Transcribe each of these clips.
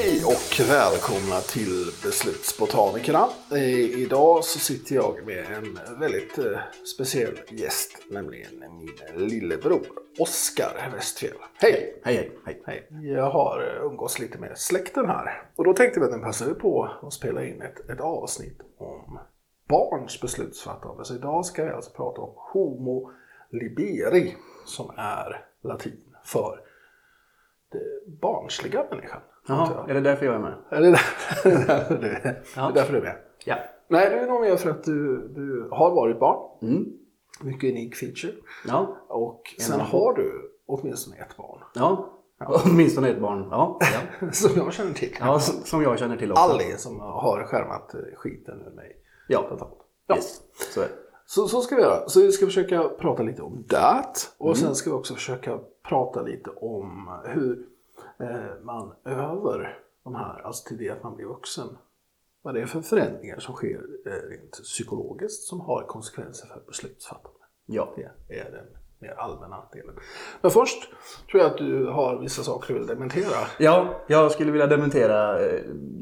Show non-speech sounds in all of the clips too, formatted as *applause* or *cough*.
Hej och välkomna till Beslutsbotanikerna. Eh, Idag så sitter jag med en väldigt eh, speciell gäst, nämligen min lillebror Oskar Westfjell. Hej! Hej, hej, hej. Hej! Jag har eh, umgås lite med släkten här och då tänkte vi att den passade på att spela in ett, ett avsnitt om barns beslutsfattande. Så idag ska vi alltså prata om Homo liberi som är latin för barnsliga människan. Jaha, är det därför jag är med? Är *laughs* det därför du, Ja. är därför du är med? Ja. Nej, du är nog med för att du, du har varit barn. Mm. Mycket unik feature. Ja. Och sen har du åtminstone ett barn. Ja. *laughs* Åtminstone ett barn. Ja. ja. *laughs* Som jag känner till. ja som jag känner till också. Ali som har skärmat eh, skiten ur mig. Ja. Ja. Yes. Så. Så, så ska vi göra. Så vi ska försöka prata lite om det. Och Mm. sen ska vi också försöka prata lite om hur man över de här, alltså till det att man blir vuxen. Vad det är för förändringar som sker eh, rent psykologiskt som har konsekvenser för beslutsfattande. Ja. Det är den mer allmänna delen. Men först tror jag att du har vissa saker du vill dementera. ja, jag skulle vilja dementera. eh,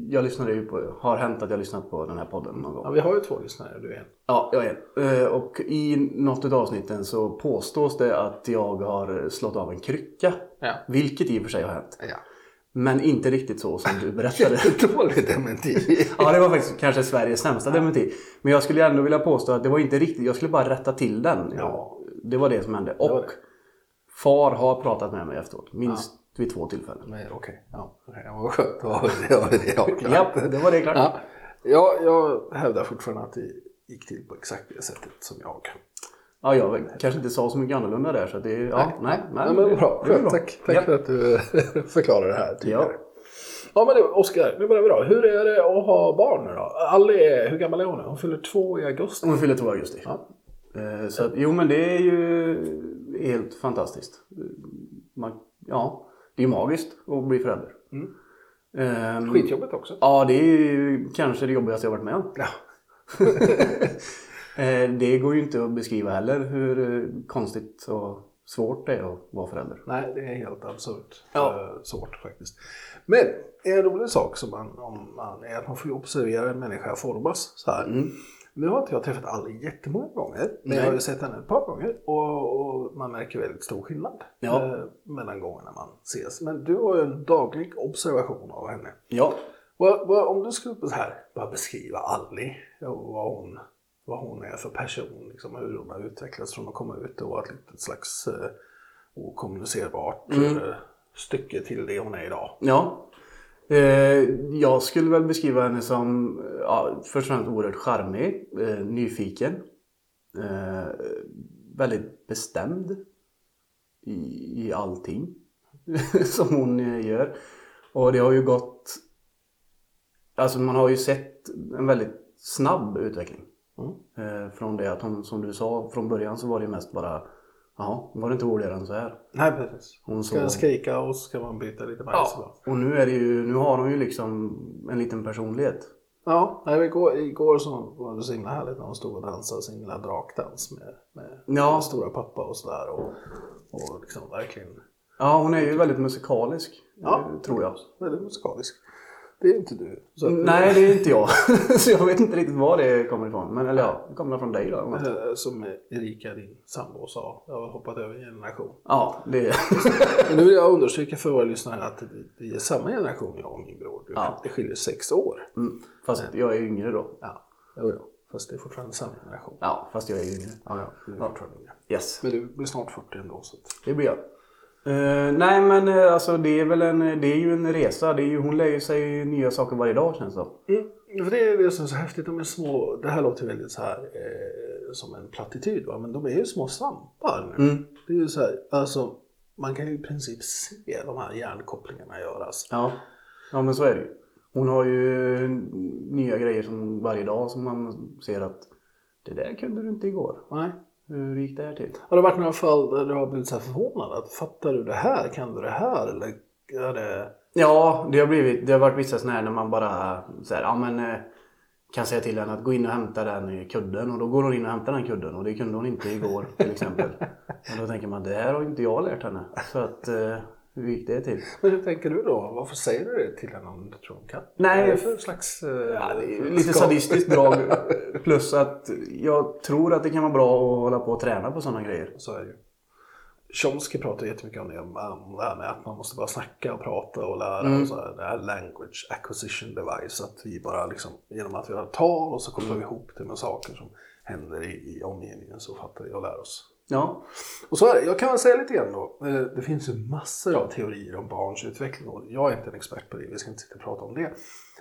Jag lyssnade ju på, har hänt att jag lyssnat på den här podden någon gång. Ja, vi har ju två lyssnare, du är en. Ja, jag är en. Eh, Och i något av avsnitten så påstås det att jag har slått av en krycka. Ja. Vilket i och för sig har hänt. ja. Men inte riktigt så som du *laughs* berättade. Dålig dementi. *laughs* Ja, det var faktiskt kanske Sveriges sämsta dementi. Men jag skulle ändå vilja påstå att det var inte riktigt, jag skulle bara rätta till den. Ja. Det var det som hände. var Och det. far har pratat med mig efteråt. Minst vid två tillfällen. Okej, ja. okej, ja, vad skönt. Då vi det, det avklarat. Ja, det var det klart. Ja. Ja, jag hävdar fortfarande att det gick till på exakt det sättet som jag. Ja, jag kanske inte sa så mycket annorlunda där. Så det, ja, nej, nej, Ja, men bra. det Skönt. Tack, tack Ja. för att du *laughs* förklarade det här tidigare. Ja. Ja, men det, Oskar, nu börjar vi då. Hur är det att ha barn nu då? Är- hur gammal är hon nu? Hon fyller två i augusti. Hon fyller 2 augusti. Ja. Eh, Så att, jo men det är ju helt fantastiskt. Man, ja, det är magiskt att bli förälder. Mm. Ehm, Skitjobbigt också. Ja, det är ju kanske det jobbigaste jag varit med om. Ja. *laughs* Eh, det går ju inte att beskriva heller hur eh, konstigt och svårt det är att vara förälder. Nej, det är helt absurt Ja. svårt faktiskt. Men en rolig sak som man, om man, är att man får observera en människa formas så här. Mm. Nu har inte jag träffat Ali jättemånga gånger, men jag Nej. har ju sett henne ett par gånger och, och man märker väldigt stor skillnad Ja. eh, mellan gångerna man ses. Men du har ju en daglig observation av henne. Ja, Vad, vad, om du skulle så här, bara beskriva Ali och vad hon, vad hon är för person, liksom, hur hon har utvecklats från att komma ut och vara ett litet slags eh, okommunicerbart Mm. eh, stycke till det hon är idag. ja. Eh, jag skulle väl beskriva henne som ja, först och främst oerhört charmig, eh, nyfiken, eh, väldigt bestämd i, i allting *laughs* som hon gör. Och det har ju gått... Alltså man har ju sett en väldigt snabb utveckling. Mm. Från det att hon, som du sa, från början så var det mest bara Jaha, var det inte roligare än så här? Nej, precis. Hon Ska så... skrika och så ska man byta lite bajs. Ja, och nu är det ju, nu har hon ju liksom en liten personlighet. Ja, nej, igår, igår så var det så himla härligt när hon stod och dansade sin lilla drakdans med, med Ja. stora pappa och sådär. Och, och liksom verkligen Ja, hon är ju väldigt musikalisk. Ja. Tror jag. väldigt musikalisk. Det är inte du. Så Nej, det är inte jag. *laughs* så jag vet inte riktigt var det kommer ifrån. Men eller ja, det kommer från dig då. Eh, Som Erika, din sambo, sa. Jag har hoppat över en generation. Ja, det är... *laughs* Men nu vill jag understryka för våra lyssnare att det- det är samma generation jag och min bror. Ja. Det skiljer sex år. Mm, Fast jag är yngre då. Ja, jo, jo. Fast det är fortfarande samma generation. Ja, fast jag är yngre. Ja, ja. Du är fortfarande yngre. Yes, Men du blir snart 40 ändå. Så att... det blir jag. Eh, nej men eh, alltså det är väl en, det är ju en resa. Det är ju, hon lär ju sig nya saker varje dag känns det. Mm. För det är det som är så häftigt. De är små. Det här låter ju väldigt så här eh, som en plattityd. Va? Men de är ju små svampar. Mm. Det är ju så här. Alltså, man kan ju i princip se de här hjärnkopplingarna göras. Ja. ja, men så är det ju. Hon har ju nya grejer som varje dag som man ser att det där kunde du inte igår. Nej. Hur gick det här till? Har det varit några fall där du har blivit så här förvånad? Att fattar du det här? Kan du det här? Eller är det... Ja, det har, blivit, det har varit vissa sådana här när man bara så här, ja men eh, kan säga till henne att gå in och hämta den kudden och då går hon in och hämtar den kudden och det kunde hon inte igår till exempel. *laughs* Och då tänker man det här har inte jag lärt henne. Så att eh, Hur gick det till? *laughs* Men hur tänker du då? Varför säger du det till henne om du tror hon kan? Nej, det för slags... eh, Ja, lite sadistiskt drag. *laughs* Plus att jag tror att det kan vara bra att hålla på och träna på sådana grejer. Så är det ju. Chomsky pratar jättemycket om det, om om det här med att man måste bara snacka och prata och lära. Mm. Och så här, det här language acquisition device. Att vi bara liksom, genom att vi har tal och så kopplar vi ihop det med saker som händer i, i omgivningen så fattar vi och lär oss. Ja. Och så är det. Jag kan väl säga lite grann då. Eh, Det finns ju massor av teorier om barns utveckling och jag är inte en expert på det. Vi ska inte sitta och prata om det.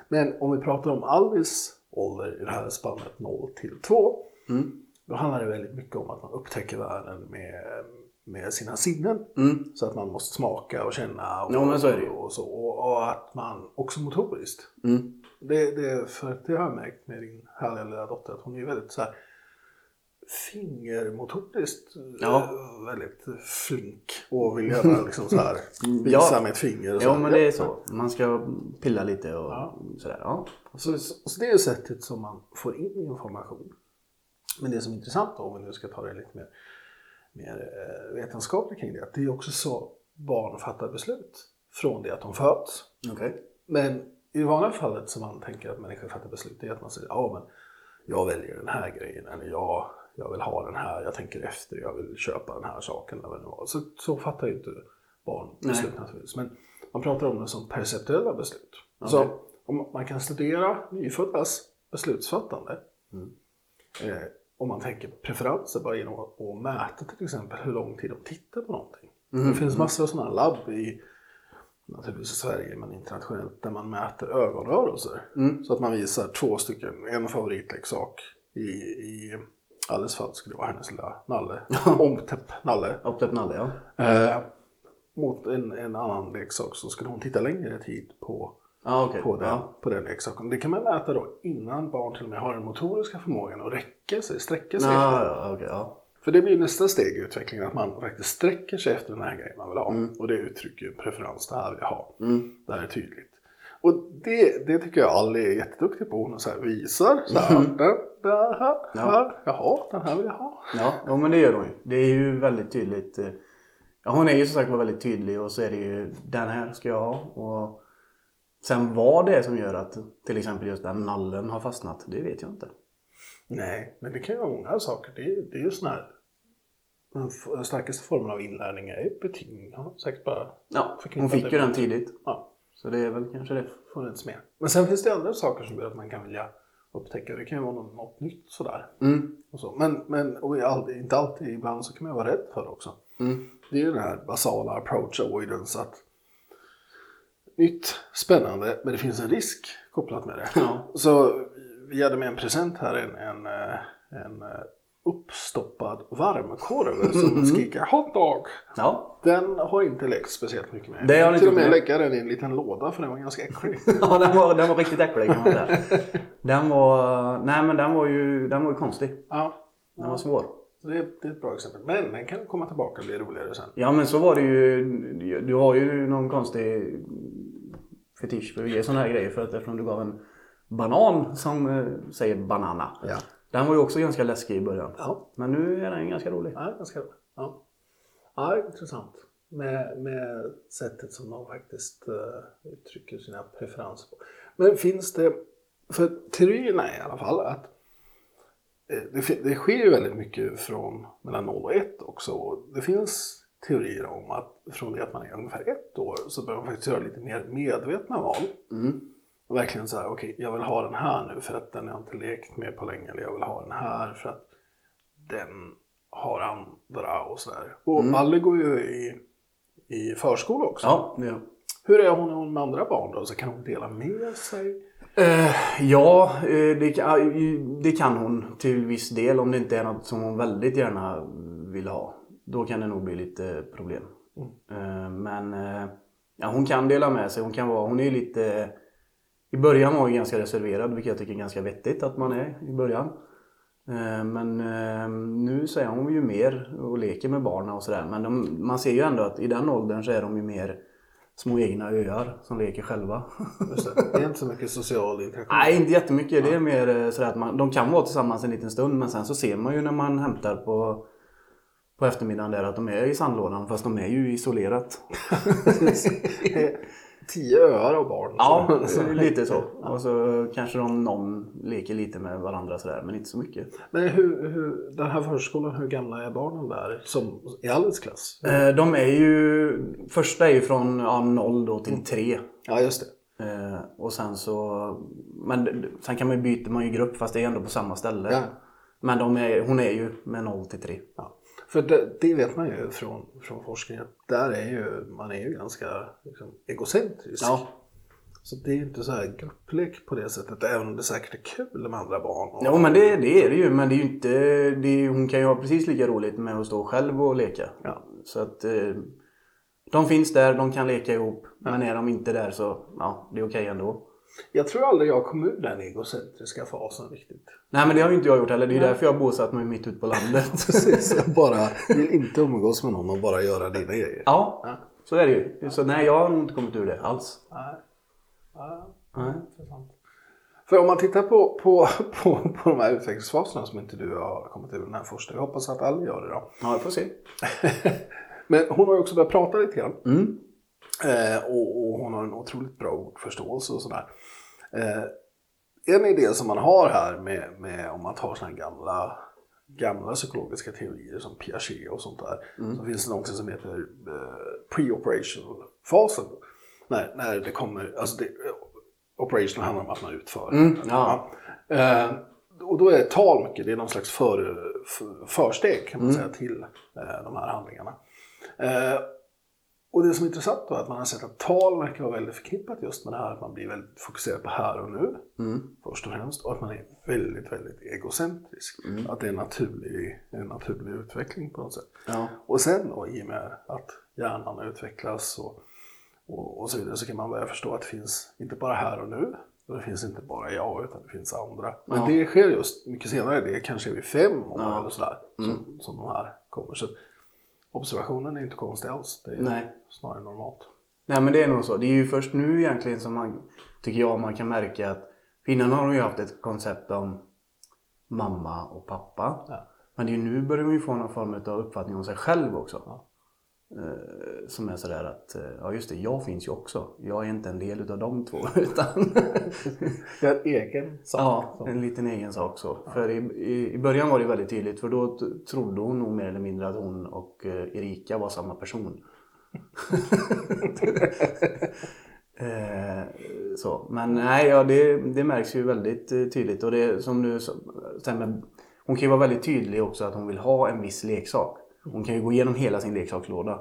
Men om vi pratar om Alvis ålder i det här spannet 0 till 2. Mm. Då handlar det väldigt mycket om att man upptäcker världen med, med sina sinnen. Mm. Så att man måste smaka och känna och, Ja, så och, så, och, att man också motoriskt. Mm. Det, det, för det har jag märkt med din härliga lilla dotter att hon är väldigt så här fingermotoriskt Ja. eh, väldigt flink och vill gärna *laughs* liksom så här visa Ja. med ett finger. Och så. Ja men det är så. Man ska pilla lite och Ja. sådär. Ja. Så, så, det är sättet som man får in information. Men det som är intressant då, om vi nu ska ta det lite mer, mer eh, vetenskapligt kring det, att det är också så barn fattar beslut från det att de föds. Okej. Men i vanliga fallet som man tänker att människor fattar beslut, det är att man säger ja men jag väljer den här grejen eller jag, jag vill ha den här, jag tänker efter, jag vill köpa den här saken eller vad det nu var. Så, så fattar ju inte barn beslut naturligtvis. Men man pratar om det som perceptuella beslut. Så om man kan studera nyföddas beslutsfattande eh, om man tänker preferenser bara genom att, mäta till exempel hur lång tid de tittar på någonting. Det finns massor av sådana labb i naturligtvis i Sverige men internationellt där man mäter ögonrörelser. Så att man visar två stycken, en favoritleksak i, i Alice fall skulle vara hennes lilla nalle, omtäpp nalle. Upptäpp nalle ja. Eh, mot en, en annan leksak så skulle hon titta längre tid på, Ja okej. på, den, Ja. på den leksaken. Det kan man mäta då innan barn till och med har den motoriska förmågan att räcka sig, sträcka sig. efter Ja, den. ja. För det blir nästa steg i utvecklingen, att man faktiskt sträcker sig efter den här grejen man vill ha. Och det uttrycker ju preferens, det här vill jag ha. Det här är tydligt. Och det, det tycker jag Ali är jätteduktig på. Hon så här visar, så här, den, där, här, här, jaha, den här vill jag ha. Ja, ja men det gör hon ju. Det är ju väldigt tydligt. eh, Ja, hon är ju som sagt var väldigt tydlig och så är det ju den här ska jag ha. Och sen vad det är som gör att till exempel just den nallen har fastnat, det vet jag inte. Nej, men det kan ju vara många saker. Det är, det är ju sån här, den starkaste formen av inlärning är ju beting. Ja, säkert bara Ja, hon fick ju den tidigt. ja, Så det är väl kanske det. funnits med. Men sen finns det andra saker som gör att man kan vilja upptäcka. Det kan ju vara något, något nytt sådär. Mm. Och så. Men, men och all, inte alltid, ibland så kan man vara rädd för det också. Mm. Det är ju den här basala approach avoidance att nytt, spännande, men det finns en risk kopplat med det. Ja. Så vi hade med en present här, en, en, eh, en eh, uppstoppad varmkorv som skriker hot dog. Ja. Den har inte lekt speciellt mycket med. Det har Jag den till och med lägga den i en liten låda för den var ganska äcklig. *laughs* ja, den var, den var riktigt äcklig kan man säga. Den var, nej men den var ju, den var ju konstig. ja, Den var svår. det, är, det är ett bra exempel. Men den kan komma tillbaka och bli roligare sen. Ja men så var det ju. Du har ju någon konstig fetisch för att ge sådana här grejer. För att eftersom du gav en banan som eh, säger banana. Ja. Den var ju också ganska läskig i början. Ja, Men nu är den ganska rolig. ja ganska roligt. Ja. ja, intressant. Med, med sättet som de faktiskt uh, uttrycker sina preferenser på. Men finns det, för teorin är i alla fall att eh, det, det sker ju väldigt mycket från mellan 0 och 1 också. Det finns teorier om att från det att man är ungefär ett år så börjar man faktiskt göra lite mer medvetna val. Mm. Och verkligen så här, okej, jag vill ha den här nu för att den har jag inte lekt med på länge. Eller jag vill ha den här för att den har andra och sådär. Och Alle går ju i, i förskola också. Ja, den. Hur är hon, med andra barn då? Så kan hon dela med sig? Eh, ja, eh, det, kan- det kan hon till viss del om det inte är något som hon väldigt gärna vill ha. Då kan det nog bli lite problem. Eh, men eh, ja, hon kan dela med sig. Hon kan vara, hon är ju lite... I början var hon ganska reserverad, vilket jag tycker är ganska vettigt att man är i början. Eh, Men eh, nu så är hon ju mer och leker med barnen och sådär. Men de, man ser ju ändå att i den åldern så är de ju mer små egna öar som leker själva. Det. det är inte så mycket social interaktion. Nej, inte jättemycket. Det är mer eh, sådär att man, de kan vara tillsammans en liten stund men sen så ser man ju när man hämtar på, på eftermiddagen där att de är i sandlådan fast de är ju isolerat. *laughs* *laughs* Tio öar av barn. Ja, Så- lite så. Och så kanske de någon leker lite med varandra sådär men inte så mycket. Men hur, hur, den här förskolan, hur gamla är barnen där? Som i Alice klass? Eh, De är ju, första är ju från ja, 0 då till 3. Ja, just det. Eh, och sen så, men sen kan man ju byta man ju grupp fast det är ändå på samma ställe. Ja. Men de är, hon är ju med 0 till 3. Ja. För det, det vet man ju från, från forskning att där är ju, man är ju ganska liksom, egocentrisk. Ja. Så det är ju inte så här grupplek på det sättet, även om det säkert är kul med andra barn. Och, Jo men det, det är det ju men det är ju inte, det är, hon kan ju ha precis lika roligt med att stå själv och leka. Ja. Så att eh, de finns där, de kan leka ihop. Men är de inte där så, ja det är okej ändå. Jag tror aldrig jag kom ur den egocentriska fasen riktigt. Nej men det har ju inte jag gjort heller. Det är ju därför jag har bosatt mig mitt ute på landet. *laughs* Precis, jag bara vill inte umgås med någon och bara göra dina grejer. ja, Ja. så är det ju. Så nej, jag har inte kommit ur det alls. Nej. Ja, Nej. För om man tittar på, på, *laughs* på, på de här utvecklingsfaserna som inte du har kommit ur den här första. Jag hoppas att alla gör det då. Ja, vi får se. *laughs* Men hon har ju också börjat prata lite grann. Mm. Eh, och, och hon har en otroligt bra ordförståelse och sådär. Eh, en idé som man har här med, med om man tar sådana gamla, gamla psykologiska teorier som Piaget och sånt där. Så finns det någonting som heter eh, pre-operational-fasen. När, när det kommer, alltså det, operation handlar om att man utför. Mm, ja. Eh, och då är tal mycket, det är någon slags för, för, försteg kan man säga till eh, de här handlingarna. Eh, och det som är intressant då är att man har sett att tal verkar vara väldigt förknippat just med det här att man blir väldigt fokuserad på här och nu. Mm. Först och främst. Och att man är väldigt, väldigt egocentrisk. Att det är en naturlig, en naturlig utveckling på något sätt. Ja. Och sen då i och med att hjärnan utvecklas och, och, och så vidare så kan man börja förstå att det finns inte bara här och nu. Och det finns inte bara jag utan det finns andra. Men Ja. det sker just mycket senare. Det är kanske vid fem år Ja. Mm. eller sådär. Som, som de här kommer. Så observationen är inte konstig alls. Det är Nej. snarare normalt. Nej men det är nog så. Det är ju först nu egentligen som man, tycker jag, man kan märka att innan har de ju haft ett koncept om mamma och pappa. Ja. Men det är ju nu börjar man ju få någon form av uppfattning om sig själv också. Ja. Eh, som är sådär att, eh, ja just det, jag finns ju också. Jag är inte en del utav de två. *laughs* Utan är en egen sak. ja, som- en liten egen sak så. För i, i, början var det väldigt tydligt för då trodde hon nog mer eller mindre att hon och eh, Erika var samma person. *laughs* Så. Men nej, ja, det, det märks ju väldigt tydligt. Och det som du sen med, Hon kan ju vara väldigt tydlig också att hon vill ha en viss leksak. Hon kan ju gå igenom hela sin leksakslåda.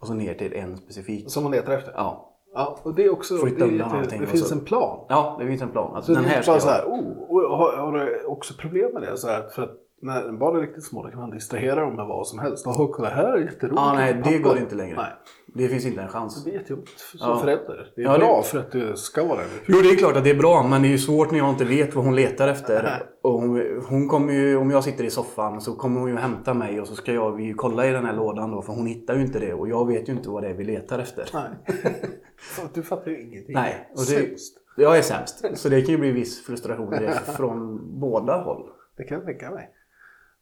Och så ner till en specifik. Som man letar efter. Ja, Ja, och det är också, Flytta det, undan allting det finns en plan. ja det finns en plan. Att Så den här ska så här, oh, har, har du också problem med det? Så här, för att när barn är riktigt små då kan man distrahera dem med vad som helst. Åh, kolla här är jätteroligt. Ja, nej, det går inte längre. Nej, Det finns inte en chans. det är jättejobbigt som Ja. förälder. Det är Ja, det- bra för att du ska vara det. Jo, det är klart att det är bra, men det är ju svårt när jag inte vet vad hon letar efter. Och hon, hon kommer ju, om jag sitter i soffan så kommer hon ju hämta mig och så ska jag vi ju kolla i den här lådan då, för hon hittar ju inte det och jag vet ju inte vad det är vi letar efter. Nej. *laughs* Du fattar ju ingenting. Nej, och det- Sämst. Jag är sämst, så det kan ju bli viss frustration det *laughs* från båda håll. Det kan jag tänka mig.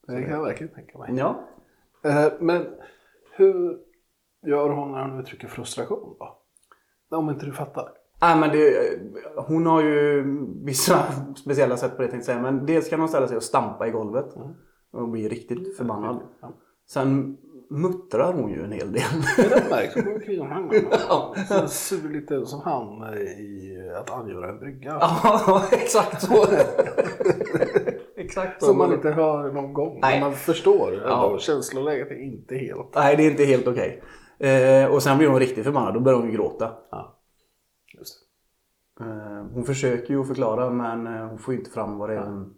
Det kan jag verkligen tänka mig. Ja. Eh, Men hur gör hon när hon uttrycker frustration då? Om inte du fattar. Nej, men det, hon har ju vissa *laughs* speciella sätt på det tänkte jag säga. Men dels kan hon ställa sig och stampa i golvet. Och bli riktigt förbannad. Ja. Sen muttrar hon ju en hel del. Det märks. Hon går *laughs* Sur lite som han i att angöra en brygga. Ja, *laughs* exakt så. Exakt. Som man inte hör någon gång. Nej. Men man förstår. Ja. Ändå. Känsloläget är inte helt. Nej, det är inte helt okej. Eh, och sen blir hon riktigt förbannad. Då börjar hon gråta. Ja. Just. Eh, hon försöker ju förklara men eh, hon får inte fram vad det är hon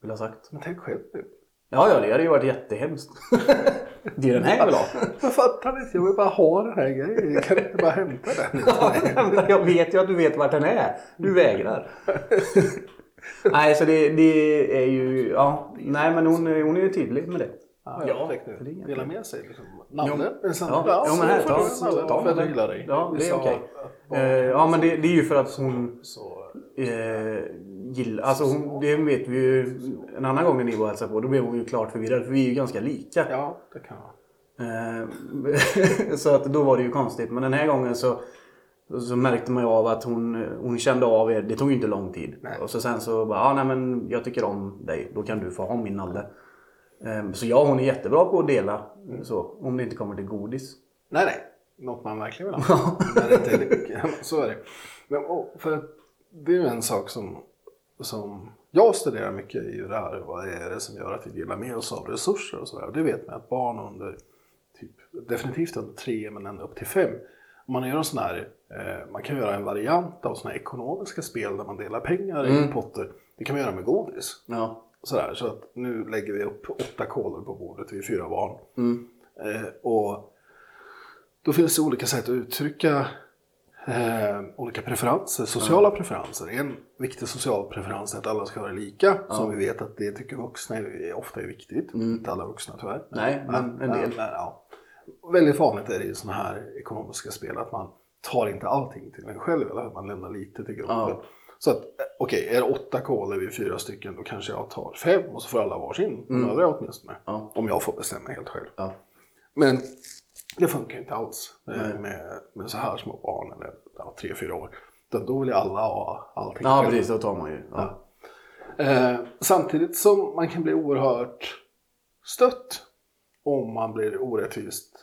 vill ha sagt. Men tänk själv nu. Ja, ja, det hade ju varit jättehemskt. *laughs* det är den här jag vill ha. Jag fattar inte. Jag vill bara ha den här grejen. Kan du inte bara hämta den? *laughs* jag vet ju att du vet vart den är. Du vägrar. *laughs* Nej, så det, det är ju... Ja, nej men hon, hon är ju tydlig med det. Ja, Dela med sig. Liksom. Nalle? Jo. Ja, men här, ta- ta gillar dig. Ja, det är okej. barn- Eh, ja, men det, det är ju för att hon... Eh, gillar... Alltså hon, det vet vi ju en annan gång när ni var och hälsade på. Då blev hon ju klart förvirrad för vi är ju ganska lika. Ja, det kan vara. Eh, *laughs* så att då var det ju konstigt. Men den här gången så, så märkte man ju av att hon, hon kände av er. Det tog ju inte lång tid. Nej. Och så sen så bara, ah, nej men jag tycker om dig. Då kan du få ha min nalle. Eh, så ja, hon är jättebra på att dela. Så, om det inte kommer till godis. Nej, nej. Något man verkligen vill ha. *laughs* Så är det. Men, och, för det är ju en sak som, som jag studerar mycket i det här. Vad är det som gör att vi delar med oss av resurser och sådär. Och det vet man att barn under, typ, definitivt under tre men ända upp till fem. Om man gör en sån här, eh, man kan göra en variant av såna här ekonomiska spel där man delar pengar i potter. Det kan man göra med godis. Ja. Sådär, så att nu lägger vi upp åtta kolor på bordet, vi är fyra barn. Mm. Eh, och då finns det olika sätt att uttrycka eh, olika preferenser, sociala preferenser. En viktig social preferens är att alla ska vara lika, som vi vet att det tycker vuxna är, ofta är viktigt. Inte alla vuxna tyvärr. Mm. Nej, men en del. Men, ja. Väldigt vanligt är det i sådana här ekonomiska spel att man tar inte allting till en själv, eller att man lämnar lite till gruppen. Ja. Så att, eh, okej, är det åtta kolor vid fyra stycken, då kanske jag tar fem och så får alla varsin. De övriga åtminstone. Ja. Om jag får bestämma helt själv. Ja. Men det funkar inte alls med, med, med så här små barn, eller ja, tre, fyra år. Utan då vill ju alla ha allting Ja, själv. precis. Så tar man ju. Ja. Eh, samtidigt som man kan bli oerhört stött om man blir orättvist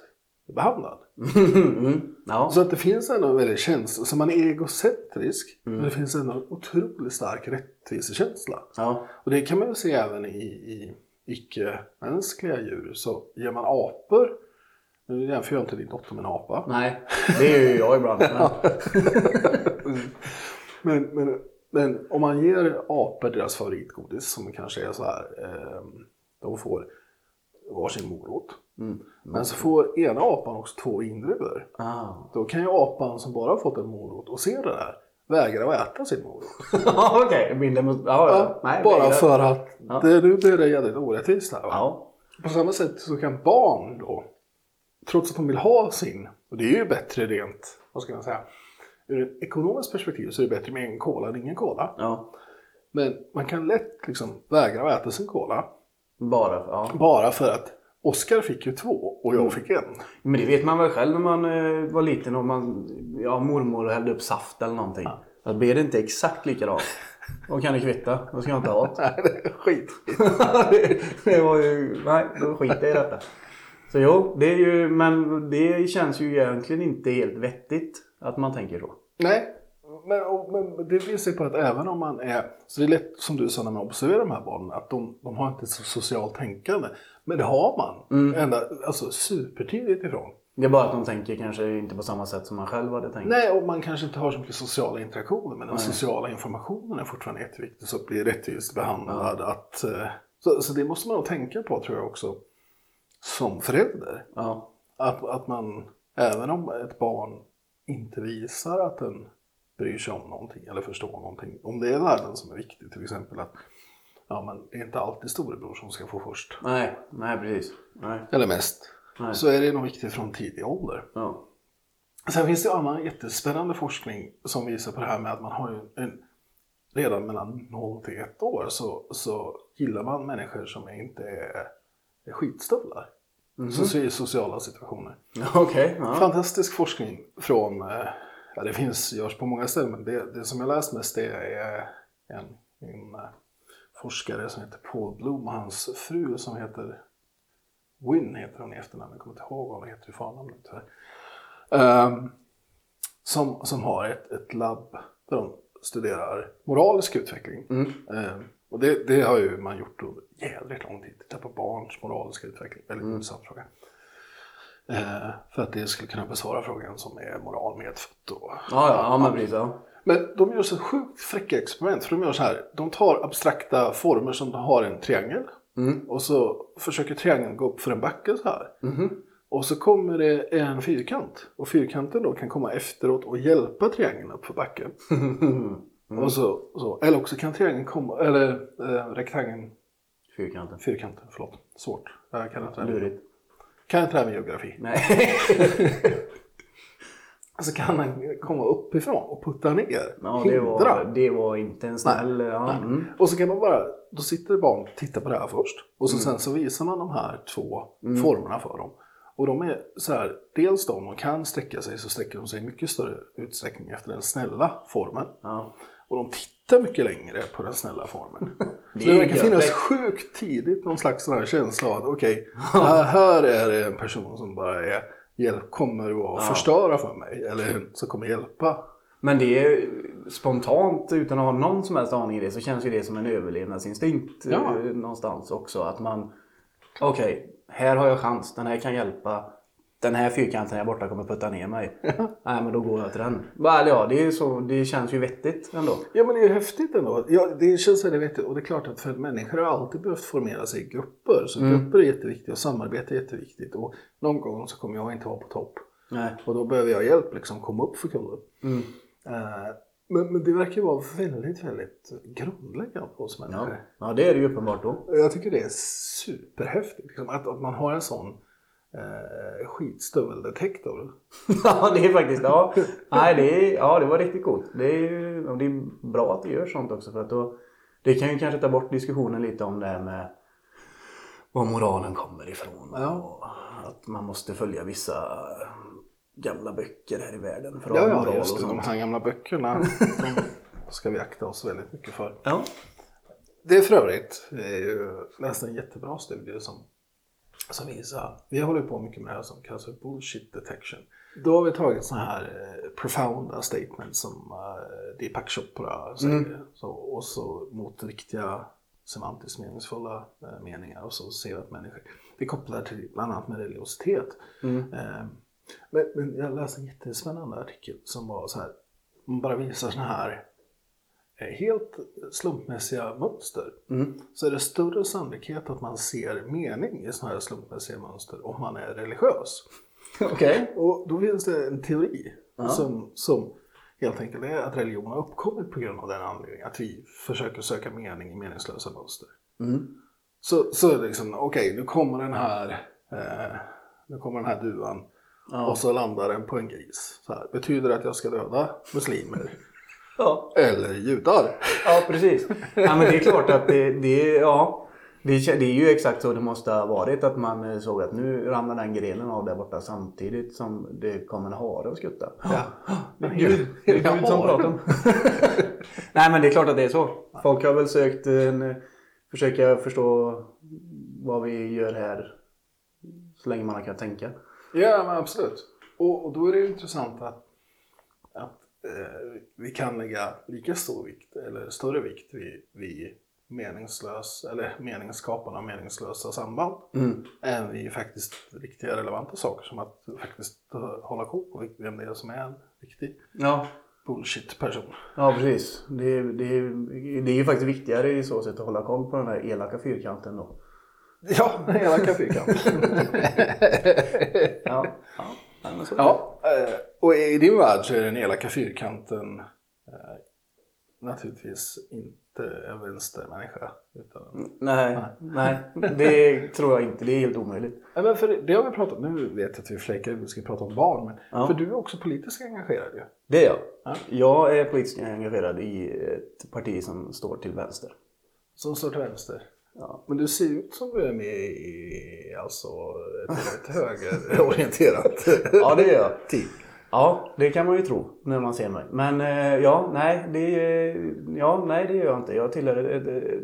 behandlad. *laughs* mm. ja. Så att det finns ändå en väldigt känsla, så man är egocentrisk, Mm. men det finns ändå en otroligt stark rättvisekänsla. ja. Och det kan man ju se även i, i icke-mänskliga djur. Så ger man apor, nu jämför jag inte din dotter med en apa, Nej, det är ju jag ibland. Men... *laughs* Men, men, men om man ger apor deras favoritgodis som kanske är så här, eh, de får varsin morot. Mm. Men så får ena apan också två vindruvor. Ah. Då kan ju apan som bara har fått en morot och ser det där vägra att äta sin morot. *laughs* Okej, mot... Ja, ja. Nej, bara vägrar. för att Ja. det, nu blir det jävligt orättvist här. Ja. På samma sätt så kan barn då, trots att de vill ha sin, och det är ju bättre rent, vad ska man säga, ur ett ekonomiskt perspektiv så är det bättre med en cola än ingen cola. ja. Men man kan lätt liksom vägra att äta sin cola. Bara för... Ja. Bara för att Oskar fick ju två och jag fick en. Men det vet man väl själv när man eh, var liten och man, ja, mormor hällde upp saft eller någonting. Att blir det inte exakt likadant, då kan det kvitta. Då ska jag inte ha det. Nej, det är skit. det, *laughs* det var ju, nej, då skiter jag i detta. Så jo, det är ju, men det känns ju egentligen inte helt vettigt att man tänker så. Nej, men, och, men det visar ju på att även om man är, så det är lätt som du sa när man observerar de här barnen, att de, de har inte så socialt tänkande. Men det har man, ända, alltså supertidigt ifrån. Det är bara att de tänker kanske inte på samma sätt som man själv hade tänkt. Nej, och man kanske inte har så mycket sociala interaktioner, men den sociala informationen är fortfarande jätteviktig. Så att bli rättvist behandlad. Att, eh, så, så det måste man nog tänka på tror jag också, som förälder. Ja. Att, att man, även om ett barn inte visar att den bryr sig om någonting eller förstår någonting. Om det är värden som är viktig, till exempel att ja, men det är inte alltid storebror som ska få först. Nej, nej precis. Nej. Eller mest. Nej. Så är det nog viktigt från tidig ålder. Ja. Sen finns det annan jättespännande forskning som visar på det här med att man har ju en, redan mellan 0 till 1 år så, så gillar man människor som inte är, är skitstövlar. Så ser i sociala situationer. *laughs* Okej. ja. Fantastisk forskning från, eh, ja det finns, görs på många ställen, men det, det som jag läst mest det är en, en eh, forskare som heter Paul Bloom och hans fru som heter Wynn heter hon i efternamn, jag kommer inte ihåg vad hon heter i förnamn tyvärr. Um, som, som har ett, ett labb där de studerar moralisk utveckling. Ehm, och det, det har ju man gjort under jävligt lång tid. Titta på barns moraliska utveckling. Väldigt intressant fråga. Eh, för att det skulle kunna besvara frågan som är moral medfött och Ja, ja, ja, men precis. Ja. men de gör så sjukt fräcka experiment. För de gör så här. De tar abstrakta former som har en triangel. Och så försöker triangeln gå upp för en backe så här. Och så kommer det en fyrkant. Och fyrkanten då kan komma efteråt och hjälpa triangeln upp för backen. *laughs* Och så, så. Eller också kan triangeln komma, eller eh, rektangeln, Fyrkanten. fyrkanten, förlåt. Svårt. Jag kan inte Lurigt. Kan inte det här med geografi. Nej. *laughs* så kan han komma uppifrån och putta ner. Ja, det var, det var inte en snäll... Ja, Nej. mm. Och så kan man bara, då sitter barn och tittar på det här först. Och så sen så visar man de här två formerna för dem. Och de är så här, dels de som kan sträcka sig så sträcker de sig i mycket större utsträckning efter den snälla formen. ja. Och de tittar mycket längre på den snälla formen. *laughs* Så det verkar finnas sjukt tidigt någon slags sån här känsla av att okej, här, här är det en person som bara är, hjälp, kommer att förstöra för mig. Eller som kommer hjälpa. Men det är spontant, utan att ha någon som helst aning i det, så känns ju det som en överlevnadsinstinkt Ja. eh, någonstans också. Att man, okej, här har jag chans, den här kan hjälpa. Den här fyrkanten här borta kommer putta ner mig. *laughs* Nej, men då går jag till den. Eller ja, det, är så, det känns ju vettigt ändå. Ja men det är ju häftigt ändå. Ja, det känns väldigt vettigt. Och det är klart att för människor har alltid behövt formera sig i grupper. Så grupper är jätteviktigt och samarbete är jätteviktigt. Och någon gång så kommer jag inte vara på topp. Nej. Och då behöver jag hjälp liksom komma upp för kullen. Mm. Eh, men, men det verkar vara väldigt, väldigt grundläggande hos Ja. människor. ja, det är det ju uppenbart då. Jag tycker det är superhäftigt. Liksom, att, att man har en sån eh, skitstöveldetektor. *laughs* Ja, det är faktiskt, ja. Nej, det, är, ja, det var riktigt coolt. Det är, ju- och det är bra att det gör sånt också för att då, det kan ju kanske ta bort diskussionen lite om det här med var moralen kommer ifrån. Ja. Och att man måste följa vissa gamla böcker här i världen för att Ja, ha ja, moral och just det. De sånt. här gamla böckerna. *laughs* de ska vi akta oss väldigt mycket för. Ja. Det är för övrigt, jag läste en jättebra studie som, som visar, vi håller på mycket med det här som kallas för bullshit detection. Då har vi tagit sådana här eh, profounda statements som eh, Deepak Chopra säger så, och så mot riktiga semantiskt meningsfulla eh, meningar och så ser vi att människor, det kopplar till bland annat med religiositet. Eh, men, men jag läste en jättespännande artikel som var så här, man bara visar sådana här helt slumpmässiga mönster så är det större sannolikhet att man ser mening i sådana här slumpmässiga mönster om man är religiös. Okej. Och då finns det en teori som, som helt enkelt är att religion har uppkommit på grund av den anledningen. Att vi försöker söka mening i meningslösa mönster. Så, så är det liksom, okej nu kommer den här eh, nu kommer den här duvan och så landar den på en gris. Så här, betyder det att jag ska döda muslimer? Ja. Eller judar? ja, precis. Ja, men det är klart att det, det, ja, det, det är ju exakt så det måste ha varit. Att man eh, såg att nu ramlar den grenen av där borta samtidigt som det kommer en hare och skutta. Ja. Det är Gud, det är Gud som pratar om. *laughs* Nej men det är klart att det är så. Folk har väl sökt en, försöka förstå vad vi gör här så länge man kan tänka. Ja, men absolut. Och, och då är det intressant att, eh, vi kan lägga lika stor vikt, eller större vikt, vid, vid meningslös, eller meningsskapande och meningslösa samband än vid faktiskt riktiga relevanta saker som att faktiskt eh, hålla koll på vem det är som är en riktig Ja, bullshit-person. ja precis. Det, det, det är ju faktiskt viktigare i så sätt att hålla koll på den här elaka fyrkanten då. Ja, den elaka fyrkanten. *laughs* Ja, ja. Nej. Ja, eh, och i din värld så är den elaka fyrkanten eh, naturligtvis inte en vänstermänniska. Utan... Nej, nej, det tror jag inte. Det är helt omöjligt. Nej, men för det, har vi pratat om, nu vet jag att vi fläckar vi ska prata om barn, men Ja. för du är också politiskt engagerad ju. Det är jag. Ja. Jag är politiskt engagerad i ett parti som står till vänster. Som står till vänster. Ja. Men du ser ut som du är med i alltså, ett, ett högerorienterat *laughs* Ja, det är jag. team. Ja, det kan man ju tro när man ser mig. Men eh, ja, nej, det, ja, nej, det gör jag inte. Jag tillhör ett, ett,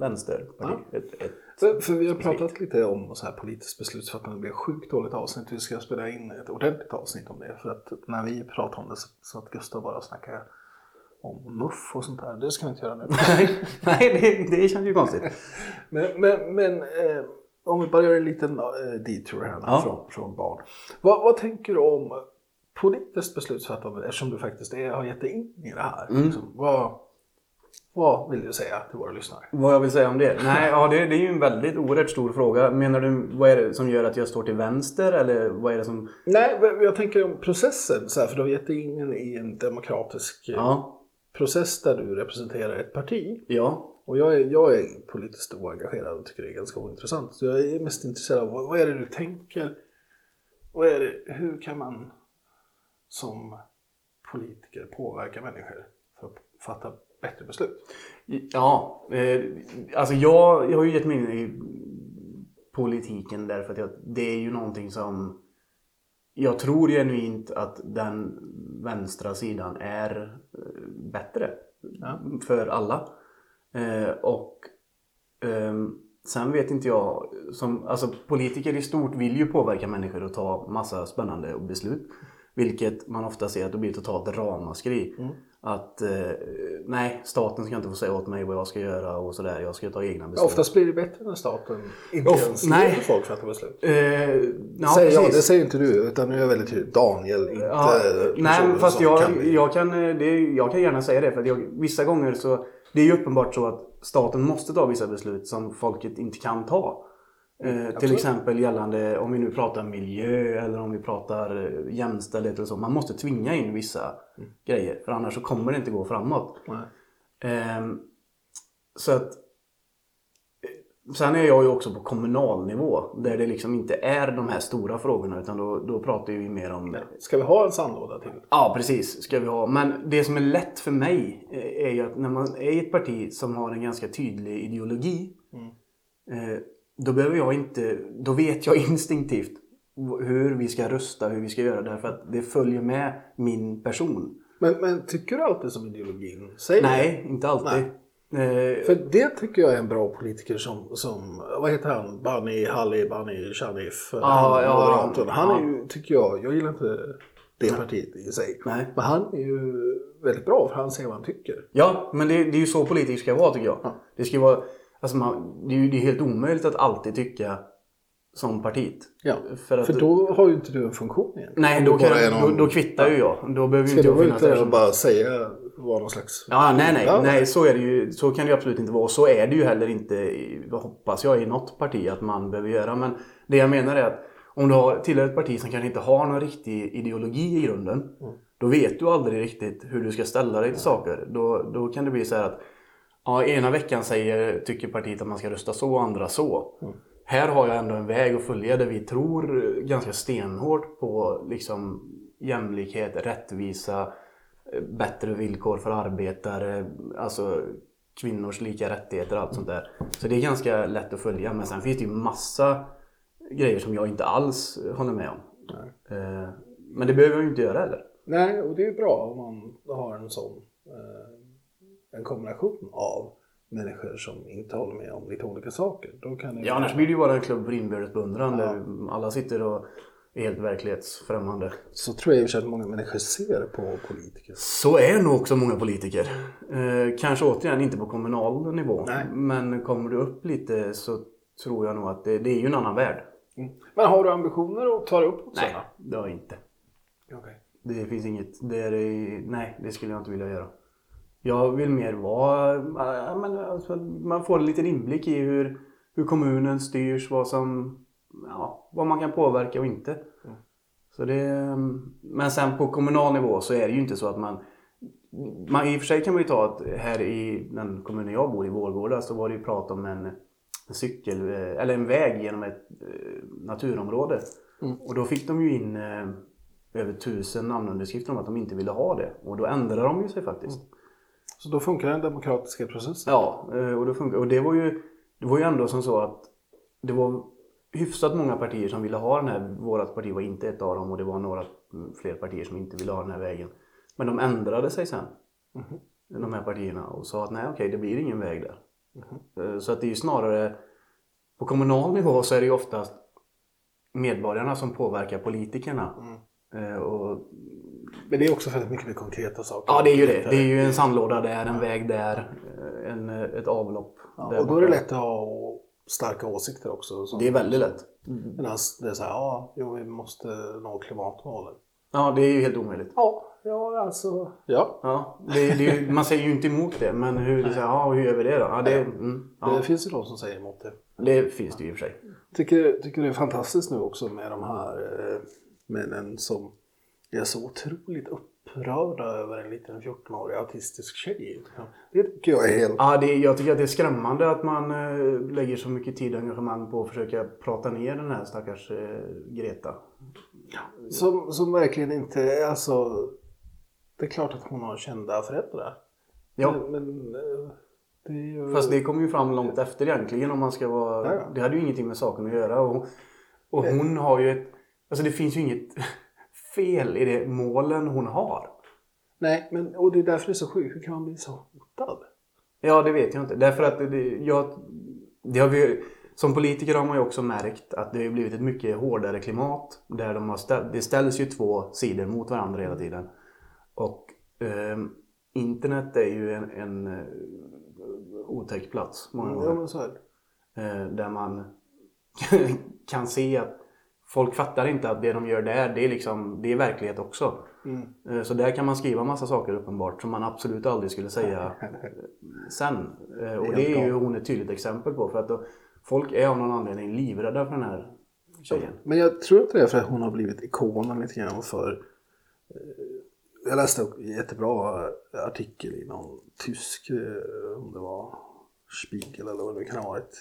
vänsterparti. Ett, ett, För, för vi har pratat lite om så här politiskt beslutsfattande. Det blir sjukt dåligt avsnitt. Vi ska spela in ett ordentligt avsnitt om det. För att när vi pratar om det så, så att Gustav bara snackar om muff och sånt där. Det ska vi inte göra nu. *laughs* nej, nej det, det känns ju konstigt. Men, men, men eh, om vi bara gör en liten eh, detour här Ja. från, från barn. Vad, vad tänker du om politiskt beslutsfattande eftersom du faktiskt är, har gett dig in i det här? Liksom, vad, vad vill du säga till våra lyssnare? Vad jag vill säga om det? Nej, ja, det, det är ju en väldigt oerhört stor fråga. Menar du vad är det som gör att jag står till vänster eller vad är det som... Nej, jag tänker om processen. Så här, för du har gett dig in i en demokratisk eh, Ja, process där du representerar ett parti. ja, Och jag är, jag är politiskt oengagerad och tycker det är ganska ointressant. Så jag är mest intresserad av vad, vad är det du tänker? Vad är det, hur kan man som politiker påverka människor för att fatta bättre beslut? Ja, eh, alltså jag, jag har ju gett mig in i politiken därför att jag, det är ju någonting som jag tror genuint att den vänstra sidan är bättre Ja. för alla. Eh, och ehm, sen vet inte jag, som, alltså politiker i stort vill ju påverka människor och ta massa spännande beslut. Vilket man ofta ser att det blir totalt ramaskri. Mm. Att eh, nej, staten ska inte få säga åt mig vad jag ska göra och sådär. Jag ska ta egna beslut. Oftast blir det bättre när staten inte Of- ens nej. låter folk fatta beslut. Eh, ja, säger jag, det säger inte du, utan nu är jag väldigt tydlig. Daniel, inte Ja, nej, fast jag, kan- jag, kan, eh, det, jag kan gärna säga det. För att jag, vissa gånger så... Det är ju uppenbart så att staten måste ta vissa beslut som folket inte kan ta. Eh, till exempel gällande, om vi nu pratar miljö eller om vi pratar eh, jämställdhet eller så. Man måste tvinga in vissa grejer. För annars så kommer det inte gå framåt. Ehm, så att... eh, Sen är jag ju också på kommunal nivå där det liksom inte är de här stora frågorna utan då, då pratar vi mer om Ska vi ha en sandlåda till? Ja, precis. Ska vi ha. Men det som är lätt för mig eh, är ju att när man är i ett parti som har en ganska tydlig ideologi. eh, Då behöver jag inte, då vet jag *laughs* instinktivt hur vi ska rösta, hur vi ska göra därför att det följer med min person. Men, men tycker du alltid som ideologin säger? Nej, inte alltid. Eh, För det tycker jag är en bra politiker som, som vad heter han, Bani Halli Bani Sharif. Ja, ja, Moderaten. Han ja. är ju, tycker jag, jag gillar inte det partiet i sig. Nej. Men han är ju väldigt bra för han säger vad han tycker. Ja, men det, det är ju så politiker ska vara tycker jag. Ja. Det ska vara, alltså man, det är ju det är helt omöjligt att alltid tycka som partiet. Ja. För att- För då har ju inte du en funktion egentligen. Nej, då, kan, är då, någon- då kvittar ju jag. Då behöver Ska inte jag finnas där som... bara säga vad någon slags... Ja, nej, nej, Ja. nej, så är det ju. Så kan det ju absolut inte vara. Och så är det ju heller inte, hoppas jag, i något parti att man behöver göra. Men det jag menar är att om du har tillhör ett parti som kanske inte har någon riktig ideologi i grunden. Då vet du aldrig riktigt hur du ska ställa dig till saker. Då, då kan det bli så här att ja, ena veckan säger, tycker partiet att man ska rösta så och andra så. Här har jag ändå en väg att följa där vi tror ganska stenhårt på liksom jämlikhet, rättvisa, bättre villkor för arbetare, alltså kvinnors lika rättigheter och allt sånt där. Så det är ganska lätt att följa. Men sen finns det ju massa grejer som jag inte alls håller med om. Eh, Men det behöver jag ju inte göra heller. Nej, och det är bra om man har en sån eh, en kombination av människor som inte håller med om lite olika saker. Då kan det Ja, annars blir det ju bara en klubb för inbördes beundran där alla sitter och är helt verklighetsfrämmande. Så tror jag i och för sig att många människor ser på politiker. Så är nog också många politiker. Eh, kanske återigen inte på kommunal nivå. Nej. Men kommer du upp lite så tror jag nog att det, det är ju en annan värld. Men har du ambitioner att ta dig upp? Nej, det har jag inte. Okej. Det finns inget. Det är, nej, det skulle jag inte vilja göra. Jag vill mer vara... Men, alltså, man får en liten inblick i hur, hur kommunen styrs, vad som... Ja, vad man kan påverka och inte. Så det, men sen på kommunal nivå så är det ju inte så att man... man I och för sig kan man ju ta att här i den kommunen jag bor i, Vårgårda, så var det ju prat om en, en cykel, eh, eller en väg genom ett eh, naturområde. Och då fick de ju in eh, över tusen namnunderskrifter om att de inte ville ha det. Och då ändrade de ju sig faktiskt. Så då funkar den demokratiska processen? Ja, eh, och, då funkar, och det var ju det var ju ändå som så att det var hyfsat många partier som ville ha den här. Vårat parti var inte ett av dem och det var några mm, fler partier som inte ville ha den här vägen. Men de ändrade sig sen. De här partierna och sa att nej okej det blir ingen väg där. Eh, Så att det är ju snarare på kommunal nivå så är det ju oftast medborgarna som påverkar politikerna. Eh, Och Men det är också väldigt mycket mer konkreta saker. Ja, det är ju det. Det är ju en sandlåda där, en väg där, en, ett avlopp. Ja, och då är det lätt att ha starka åsikter också. som- Det är väldigt lätt. Medan det är så här, ja, jo, vi måste nå klimatmålen. Ja, det är ju helt omöjligt. Ja, ja alltså. Ja, Ja, det, det är ju, man säger ju inte emot det, men hur, det, är så här, ja, hur gör vi det då? Ja, det, mm, det ja, finns ju de som säger emot det. det finns det ju i och för sig. Tycker, tycker det är fantastiskt nu också med de här eh, männen som är så otroligt upprörda över en liten 14-årig autistisk tjej. Det tycker jag är helt... Ja, det, jag tycker att det är skrämmande att man eh, lägger så mycket tid och engagemang på att försöka prata ner den här stackars eh, Greta. Som, som verkligen inte, alltså. Det är klart att hon har kända föräldrar. Ja. Men, men eh, det är ju... Fast det kom ju fram långt efter egentligen om man ska vara... Ja, ja. Det hade ju ingenting med saken att göra. Och, och hon har ju ett... Alltså det finns ju inget fel i det målen hon har. Nej, men och det är därför det är så sjukt. Hur kan man bli så hotad? Ja, det vet jag inte. Därför att det, jag, det har vi, som politiker har man ju också märkt att det har blivit ett mycket hårdare klimat. Där de har ställ, det ställs ju två sidor mot varandra hela tiden. Och ehm, internet är ju en, en eh, otäck plats många Ja, gånger. men så. Eh, där man *laughs* kan se att folk fattar inte att det de gör där, det är, liksom, det är verklighet också. Mm. Eh, Så där kan man skriva massa saker uppenbart som man absolut aldrig skulle säga *laughs* sen. Eh, Och det är ju hon ett tydligt exempel på. För att då, folk är av någon anledning livrädda för den här tjejen. Men jag tror inte det är för att hon har blivit ikonen lite grann för... eh, Jag läste en jättebra artikel i någon tysk, om det var Spiegel eller vad det kan ha varit.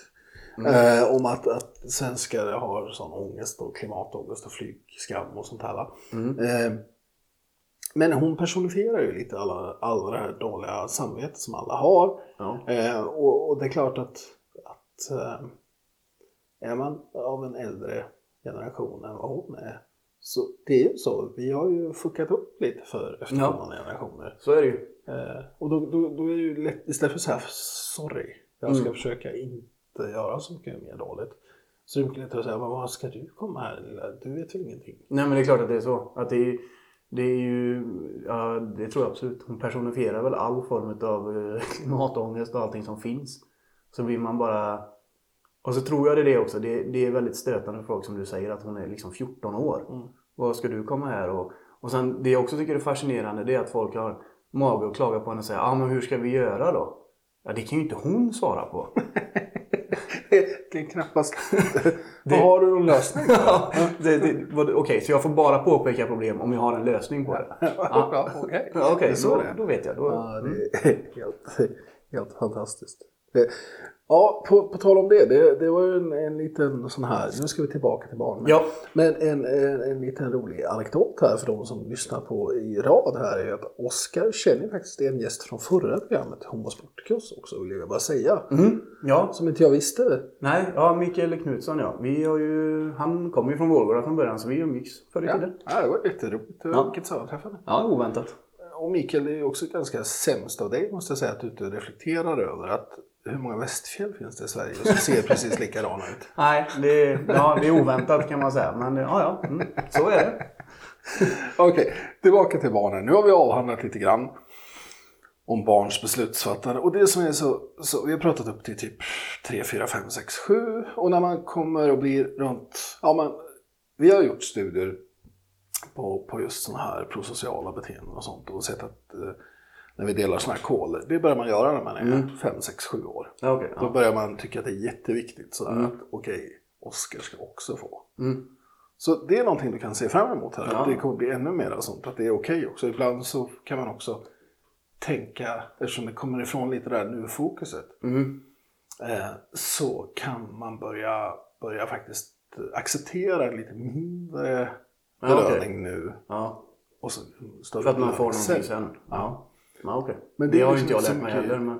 Eh, om att, att svenskar har sån ångest och klimatångest och flygskam och sånt här. va. Eh, men hon personifierar ju lite alla, alla det här dåliga samvetet som alla har. Ja. Eh, och, och det är klart att, att eh, är man av en äldre generation än vad hon är. Så det är ju så. Vi har ju fuckat upp lite för efterkommande generationer. Så är det ju. Eh, och då, då, då är det ju lätt, istället för att säga sorry, jag ska Mm. försöka inte göra så mycket mer dåligt. Så är det mycket lättare att säga, men vad ska du komma här lilla? Du vet väl ingenting? Nej men det är klart att det är så. Att det, är, det är ju, ja det tror jag absolut. Hon personifierar väl all form av eh, *laughs* klimatångest och allting som finns. Så blir man bara... Och så tror jag det är det också. Det, det är väldigt stötande för folk som du säger att hon är liksom 14 år. Mm. Vad ska du komma här och... Och sen det jag också tycker är fascinerande det är att folk har mage att klaga på henne och säga ah, men hur ska vi göra då? Ja det kan ju inte hon svara på. *laughs* *laughs* det är knappast... *laughs* Vad har du någon lösning på? *laughs* Ja, det, det, vad- Okej, så jag får bara påpeka problem om jag har en lösning på det? ja, okej. Det är så då, det då vet jag. Då, Ja, det är helt, helt fantastiskt. Eh, Ja, på, på tal om det, det, det var ju en, en liten sån här, nu ska vi tillbaka till barnen. Ja. Men en, en, en liten rolig anekdot här för de som lyssnar på i rad här är att Oskar känner faktiskt en gäst från förra programmet, Homo Sporticus också, vill jag bara säga. Mm, ja, Som inte jag visste. nej, ja, Mikael Knutsson ja. Vi har ju, han kommer ju från Vårgårda från början så vi umgicks förr i Ja, tiden. ja, det var jätteroligt. Ja. Vilket sammanträffande. Ja, oväntat. Och Mikael, det är ju också ganska sämst av dig måste jag säga att du inte reflekterar över att hur många västfjäll finns det i Sverige som ser precis likadana ut? *laughs* Nej, det, är- ja, det är oväntat kan man säga. Men ja, ja, mm, så är det. *laughs* Okej, tillbaka till barnen. Nu har vi avhandlat lite grann om barns beslutsfattande. Och det som är så, så vi har pratat upp till typ 3, 4, 5, 6, 7. Och när man kommer och blir runt, ja men vi har gjort studier på, på just sådana här prosociala beteenden och sånt och sett att eh, när vi delar sådana här kol, det börjar man göra när man är 5, 6, 7 år. Ja, Då ja. börjar man tycka att det är jätteviktigt sådär att okej, Oskar ska också få. Mm. Så det är någonting du kan se fram emot här. Ja. Det kommer bli ännu mer sånt. Att det är okej också. Ibland så kan man också tänka, eftersom det kommer ifrån lite där nu-fokuset. Mm. Eh, så kan man börja, börja faktiskt acceptera lite mindre belöning nu. ja. Och så större För att man får någonting sen. Ja, ja okej. Men det det har ju liksom inte jag lärt mig heller. Men...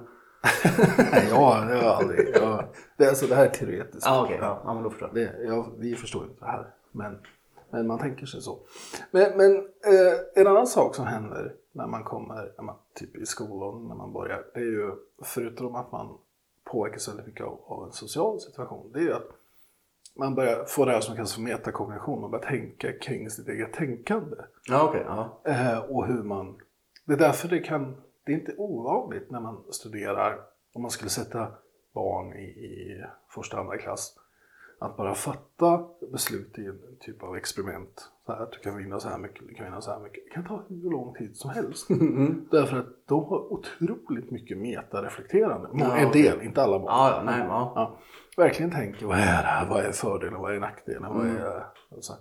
Nej, ja, det har jag aldrig. Jag, det, är alltså, det här är teoretiskt. Ja, okej. Ja, ja, men då förstår jag. Det, ja, vi förstår inte det här. Men, men man tänker sig så. Men, men eh, en annan sak som händer när man kommer när man, typ i skolan, när man börjar. Det är ju, förutom att man påverkas väldigt mycket av, av en social situation. Det är ju att man börjar få det här som kallas för metakognition. Man börjar tänka kring sitt eget tänkande. Ja. Ja. Eh, och hur man... Det är därför det kan... Det är inte ovanligt när man studerar, om man skulle sätta barn i, i första andra klass, att bara fatta beslut i en typ av experiment. Så här, att du kan vinna så här mycket, du kan vinna så här mycket. Det kan ta hur lång tid som helst. Därför att de har otroligt mycket metareflekterande. Ja, en del, inte alla barn. Ja, nej, ja. Ja, verkligen tänker vad är det här? Vad är fördelen? Vad är nackdelen? Vad är... Och, så.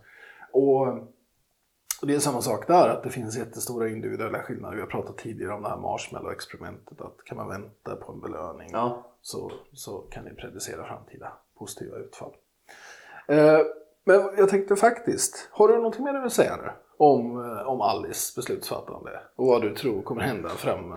Och det är samma sak där, att det finns jättestora individuella skillnader. Vi har pratat tidigare om det här marshmallow-experimentet, att kan man vänta på en belöning Ja. så, så kan det predicera framtida positiva utfall. Eh, Men jag tänkte faktiskt, har du någonting mer du vill säga nu? Om, eh, om Alice beslutsfattande och vad du tror kommer hända fram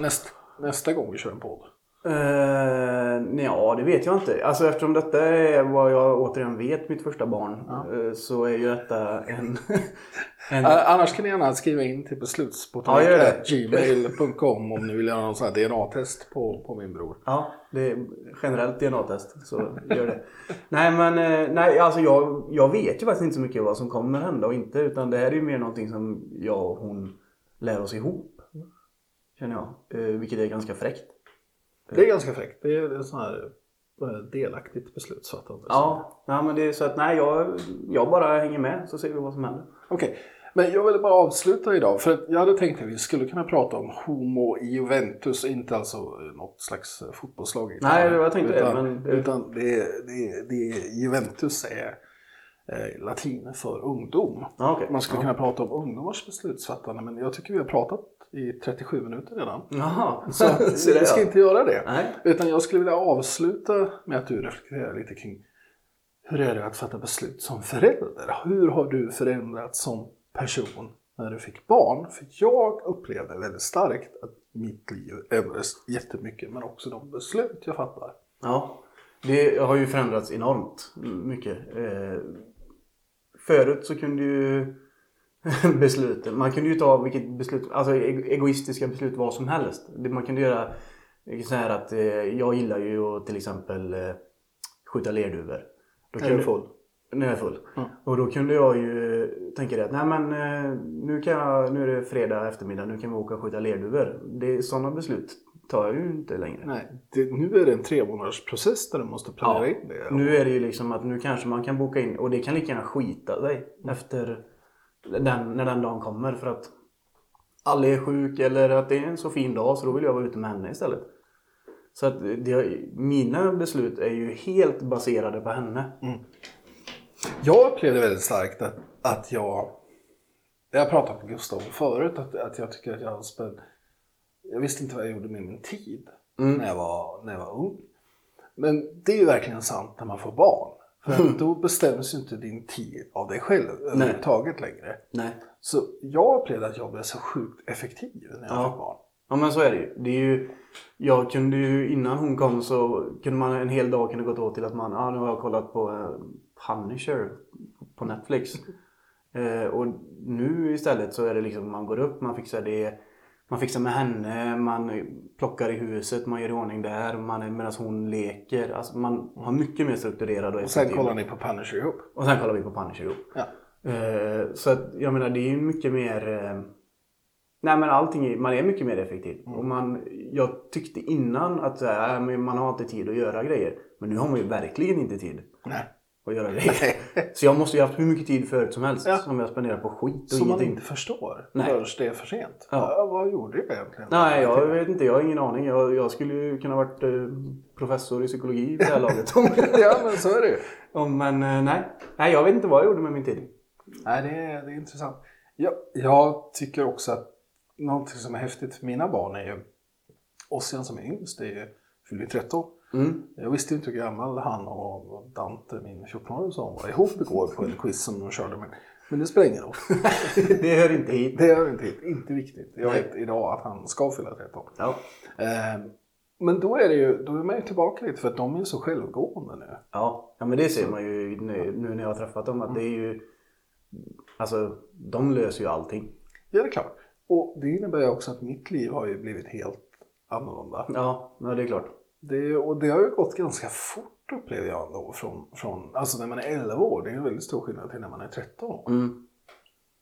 näst, nästa gång vi kör en podd? Uh, ja, det vet jag inte. Alltså eftersom detta är vad jag återigen vet mitt första barn ja. uh, så är ju detta en... *laughs* en... Uh, annars kan ni gärna skriva in till beslutsportalen.gmail.com om ni vill göra någon sån här DNA-test på, på min bror. Ja, det är generellt DNA-test så gör det. nej men nej, alltså jag, jag vet ju faktiskt inte så mycket vad som kommer hända och inte utan det här är ju mer någonting som jag och hon lär oss ihop. Känner jag. vilket är ganska fräckt. Det är ganska fräckt. Det är sån här delaktigt beslutsfattande. Ja, ja men det är så att nej, jag, jag bara hänger med så ser vi vad som händer. Okej, okay. men jag vill bara avsluta idag för jag hade tänkt att vi skulle kunna prata om Homo Juventus, inte alltså något slags fotbollslag. Nej, jag tänkte utan, det. Men... Utan det, det, det, Juventus är eh, latin för ungdom. okay. Man skulle ja. kunna prata om ungdomars beslutsfattande men jag tycker vi har pratat i 37 minuter redan. Jaha. Så *laughs* vi ska inte göra det. Nej. Utan jag skulle vilja avsluta med att du reflekterar lite kring hur är det att fatta beslut som förälder? Hur har du förändrats som person när du fick barn? För jag upplevde väldigt starkt att mitt liv ändrades jättemycket men också de beslut jag fattar. Ja, det har ju förändrats enormt mycket. Eh, förut så kunde ju *laughs* besluten. Man kunde ju ta vilket beslut, alltså egoistiska beslut vad som helst. Man kunde göra så här att eh, jag gillar ju att till exempel eh, skjuta lerduvor. Då är du full? Nu är jag full. Mm. Och då kunde jag ju tänka det att nej men eh, nu, kan jag, nu är det fredag eftermiddag, nu kan vi åka och skjuta lerduvor. Det, sådana beslut tar jag ju inte längre. Nej, det, nu är det en tre månaders process där du måste planera ja, in det. Nu är det ju liksom att nu kanske man kan boka in och det kan lika gärna skita sig efter den, när den dagen kommer. För att alla är sjuk eller att det är en så fin dag så då vill jag vara ute med henne istället. Så att det, mina beslut är ju helt baserade på henne. Mm. Jag upplevde väldigt starkt att, att jag, jag pratade med Gustav förut, att, att jag tycker att jag spänn, jag visste inte vad jag gjorde med min tid mm. när, jag var, när jag var ung. Men det är ju verkligen sant när man får barn. För mm. då bestäms ju inte din tid av dig själv överhuvudtaget längre. Nej. Så jag upplevde att jag blev så sjukt effektiv när jag ja. fick barn. Ja men så är det ju. Det är ju jag kunde ju, innan hon kom så kunde man en hel dag kunde gått åt till att man, ah, nu har jag kollat på uh, Punisher på Netflix. Uh, och nu istället så är det liksom, man går upp, man fixar det man fixar med henne, man plockar i huset, man gör i ordning där medan hon leker. Alltså man har mycket mer strukturerad och Och sen kollar ni på Punisher ihop? Och sen kollar vi på Punisher ihop. Ja. Uh, så att, jag menar det är ju mycket mer... Uh, nej men allting, man är mycket mer effektiv. Mm. Och man, jag tyckte innan att äh, man har inte tid att göra grejer. Men nu har man ju verkligen inte tid. Nej att göra *laughs* grejer. Så jag måste ju haft hur mycket tid förut som helst ja. som jag spenderar på skit och Som ingenting. man inte förstår Nej. förrän det är för sent. Ja. Ja, vad gjorde jag egentligen? Nej, jag vet inte. Jag har ingen aning. Jag, jag skulle ju kunna varit eh, professor i psykologi vid det här laget. *laughs* ja, men så är det ju. Men eh, nej. nej, jag vet inte vad jag gjorde med min tid. Nej, det är, det är intressant. Jag, jag tycker också att någonting som är häftigt för mina barn är ju Ossian som är yngst, är ju fyller 13. Mm. Jag visste inte hur gammal han och Dante, min 14-årige son, var ihop igår på en quiz som de körde med. Men det spelar ingen roll. *laughs* det hör inte hit. Det hör inte hit. Inte viktigt. Jag vet idag att han ska fylla 13. Ja. Eh, men då är, det ju, då är man ju tillbaka lite för att de är så självgående nu. Ja, ja men det ser man ju nu, nu när jag har träffat dem att det är ju Alltså de löser ju allting. Ja det är klart. Och det innebär också att mitt liv har ju blivit helt annorlunda. Ja, ja det är klart. Det, och det har ju gått ganska fort upplever jag ändå. Från, från, alltså när man är 11 år, det är en väldigt stor skillnad till när man är 13 år. Mm.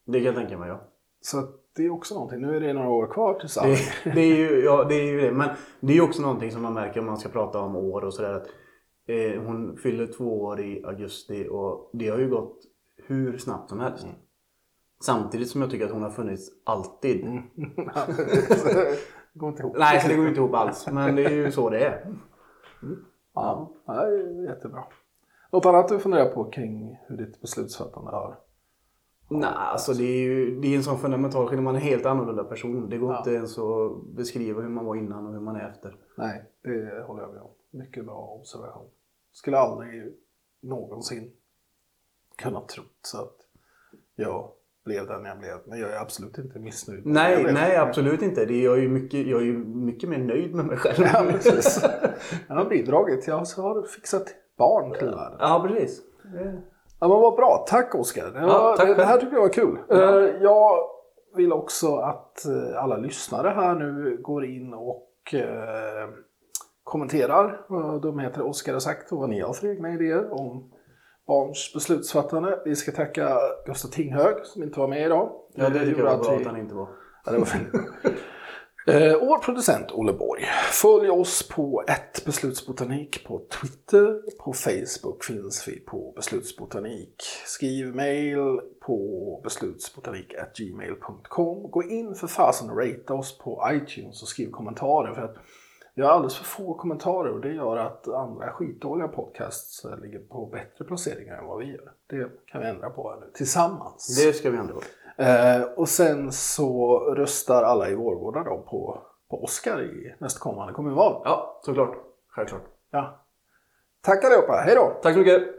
Det kan jag tänka mig ja. Så det är också någonting. Nu är det några år kvar tills det, det är ju Ja, det är ju det. Men det är ju också någonting som man märker om man ska prata om år och sådär. eh, hon fyller två år i augusti och det har ju gått hur snabbt som helst. Mm. Samtidigt som jag tycker att hon har funnits alltid. Mm. *laughs* Det går inte ihop. Nej, så det går inte ihop alls. Men det är ju så det är. Mm. Ja, det är jättebra. Något annat du funderar på kring hur ditt beslutsfattande har? Nej, alltså det är ju det är en sån fundamental skillnad. Man är en helt annorlunda person. Det går ja. inte ens att beskriva hur man var innan och hur man är efter. Nej, det håller jag med om. Mycket bra observation. Skulle aldrig någonsin kunnat tro så att jag blev den jag blev. Men jag är absolut inte missnöjd. Nej, nej absolut inte. Det är jag, är mycket, jag är ju mycket mer nöjd med mig själv. Ja, precis. Jag har bidragit. Jag har fixat barn till världen. Ja, precis. Ja, men vad bra. Tack Oskar. Det, Ja, tack det, här tycker jag var kul. Ja. Eh, Jag vill också att eh, alla lyssnare här nu går in och eh, kommenterar vad dumheter Oskar har sagt och vad ni har för egna idéer om barns beslutsfattande. Vi ska tacka Gustav Tinghög som inte var med idag. Ja, det tycker jag var bra att han inte var. *laughs* Ja, det var fint. Eh, vår producent Olle Borg. Följ oss på ett beslutsbotanik på Twitter. På Facebook finns vi på beslutsbotanik. Skriv mail på beslutsbotanik.gmail.com. Gå in för fasen och rate oss på iTunes och skriv kommentarer. För att vi har alldeles för få kommentarer och det gör att andra skitdåliga podcasts eh, ligger på bättre placeringar än vad vi gör. Det kan vi ändra på nu tillsammans. Det ska vi ändå. Eh, och sen så röstar alla i Vårgårda då på, på Oscar i nästkommande kommunval. Ja, såklart. Självklart. Ja. Tack allihopa, hej då! Tack så mycket.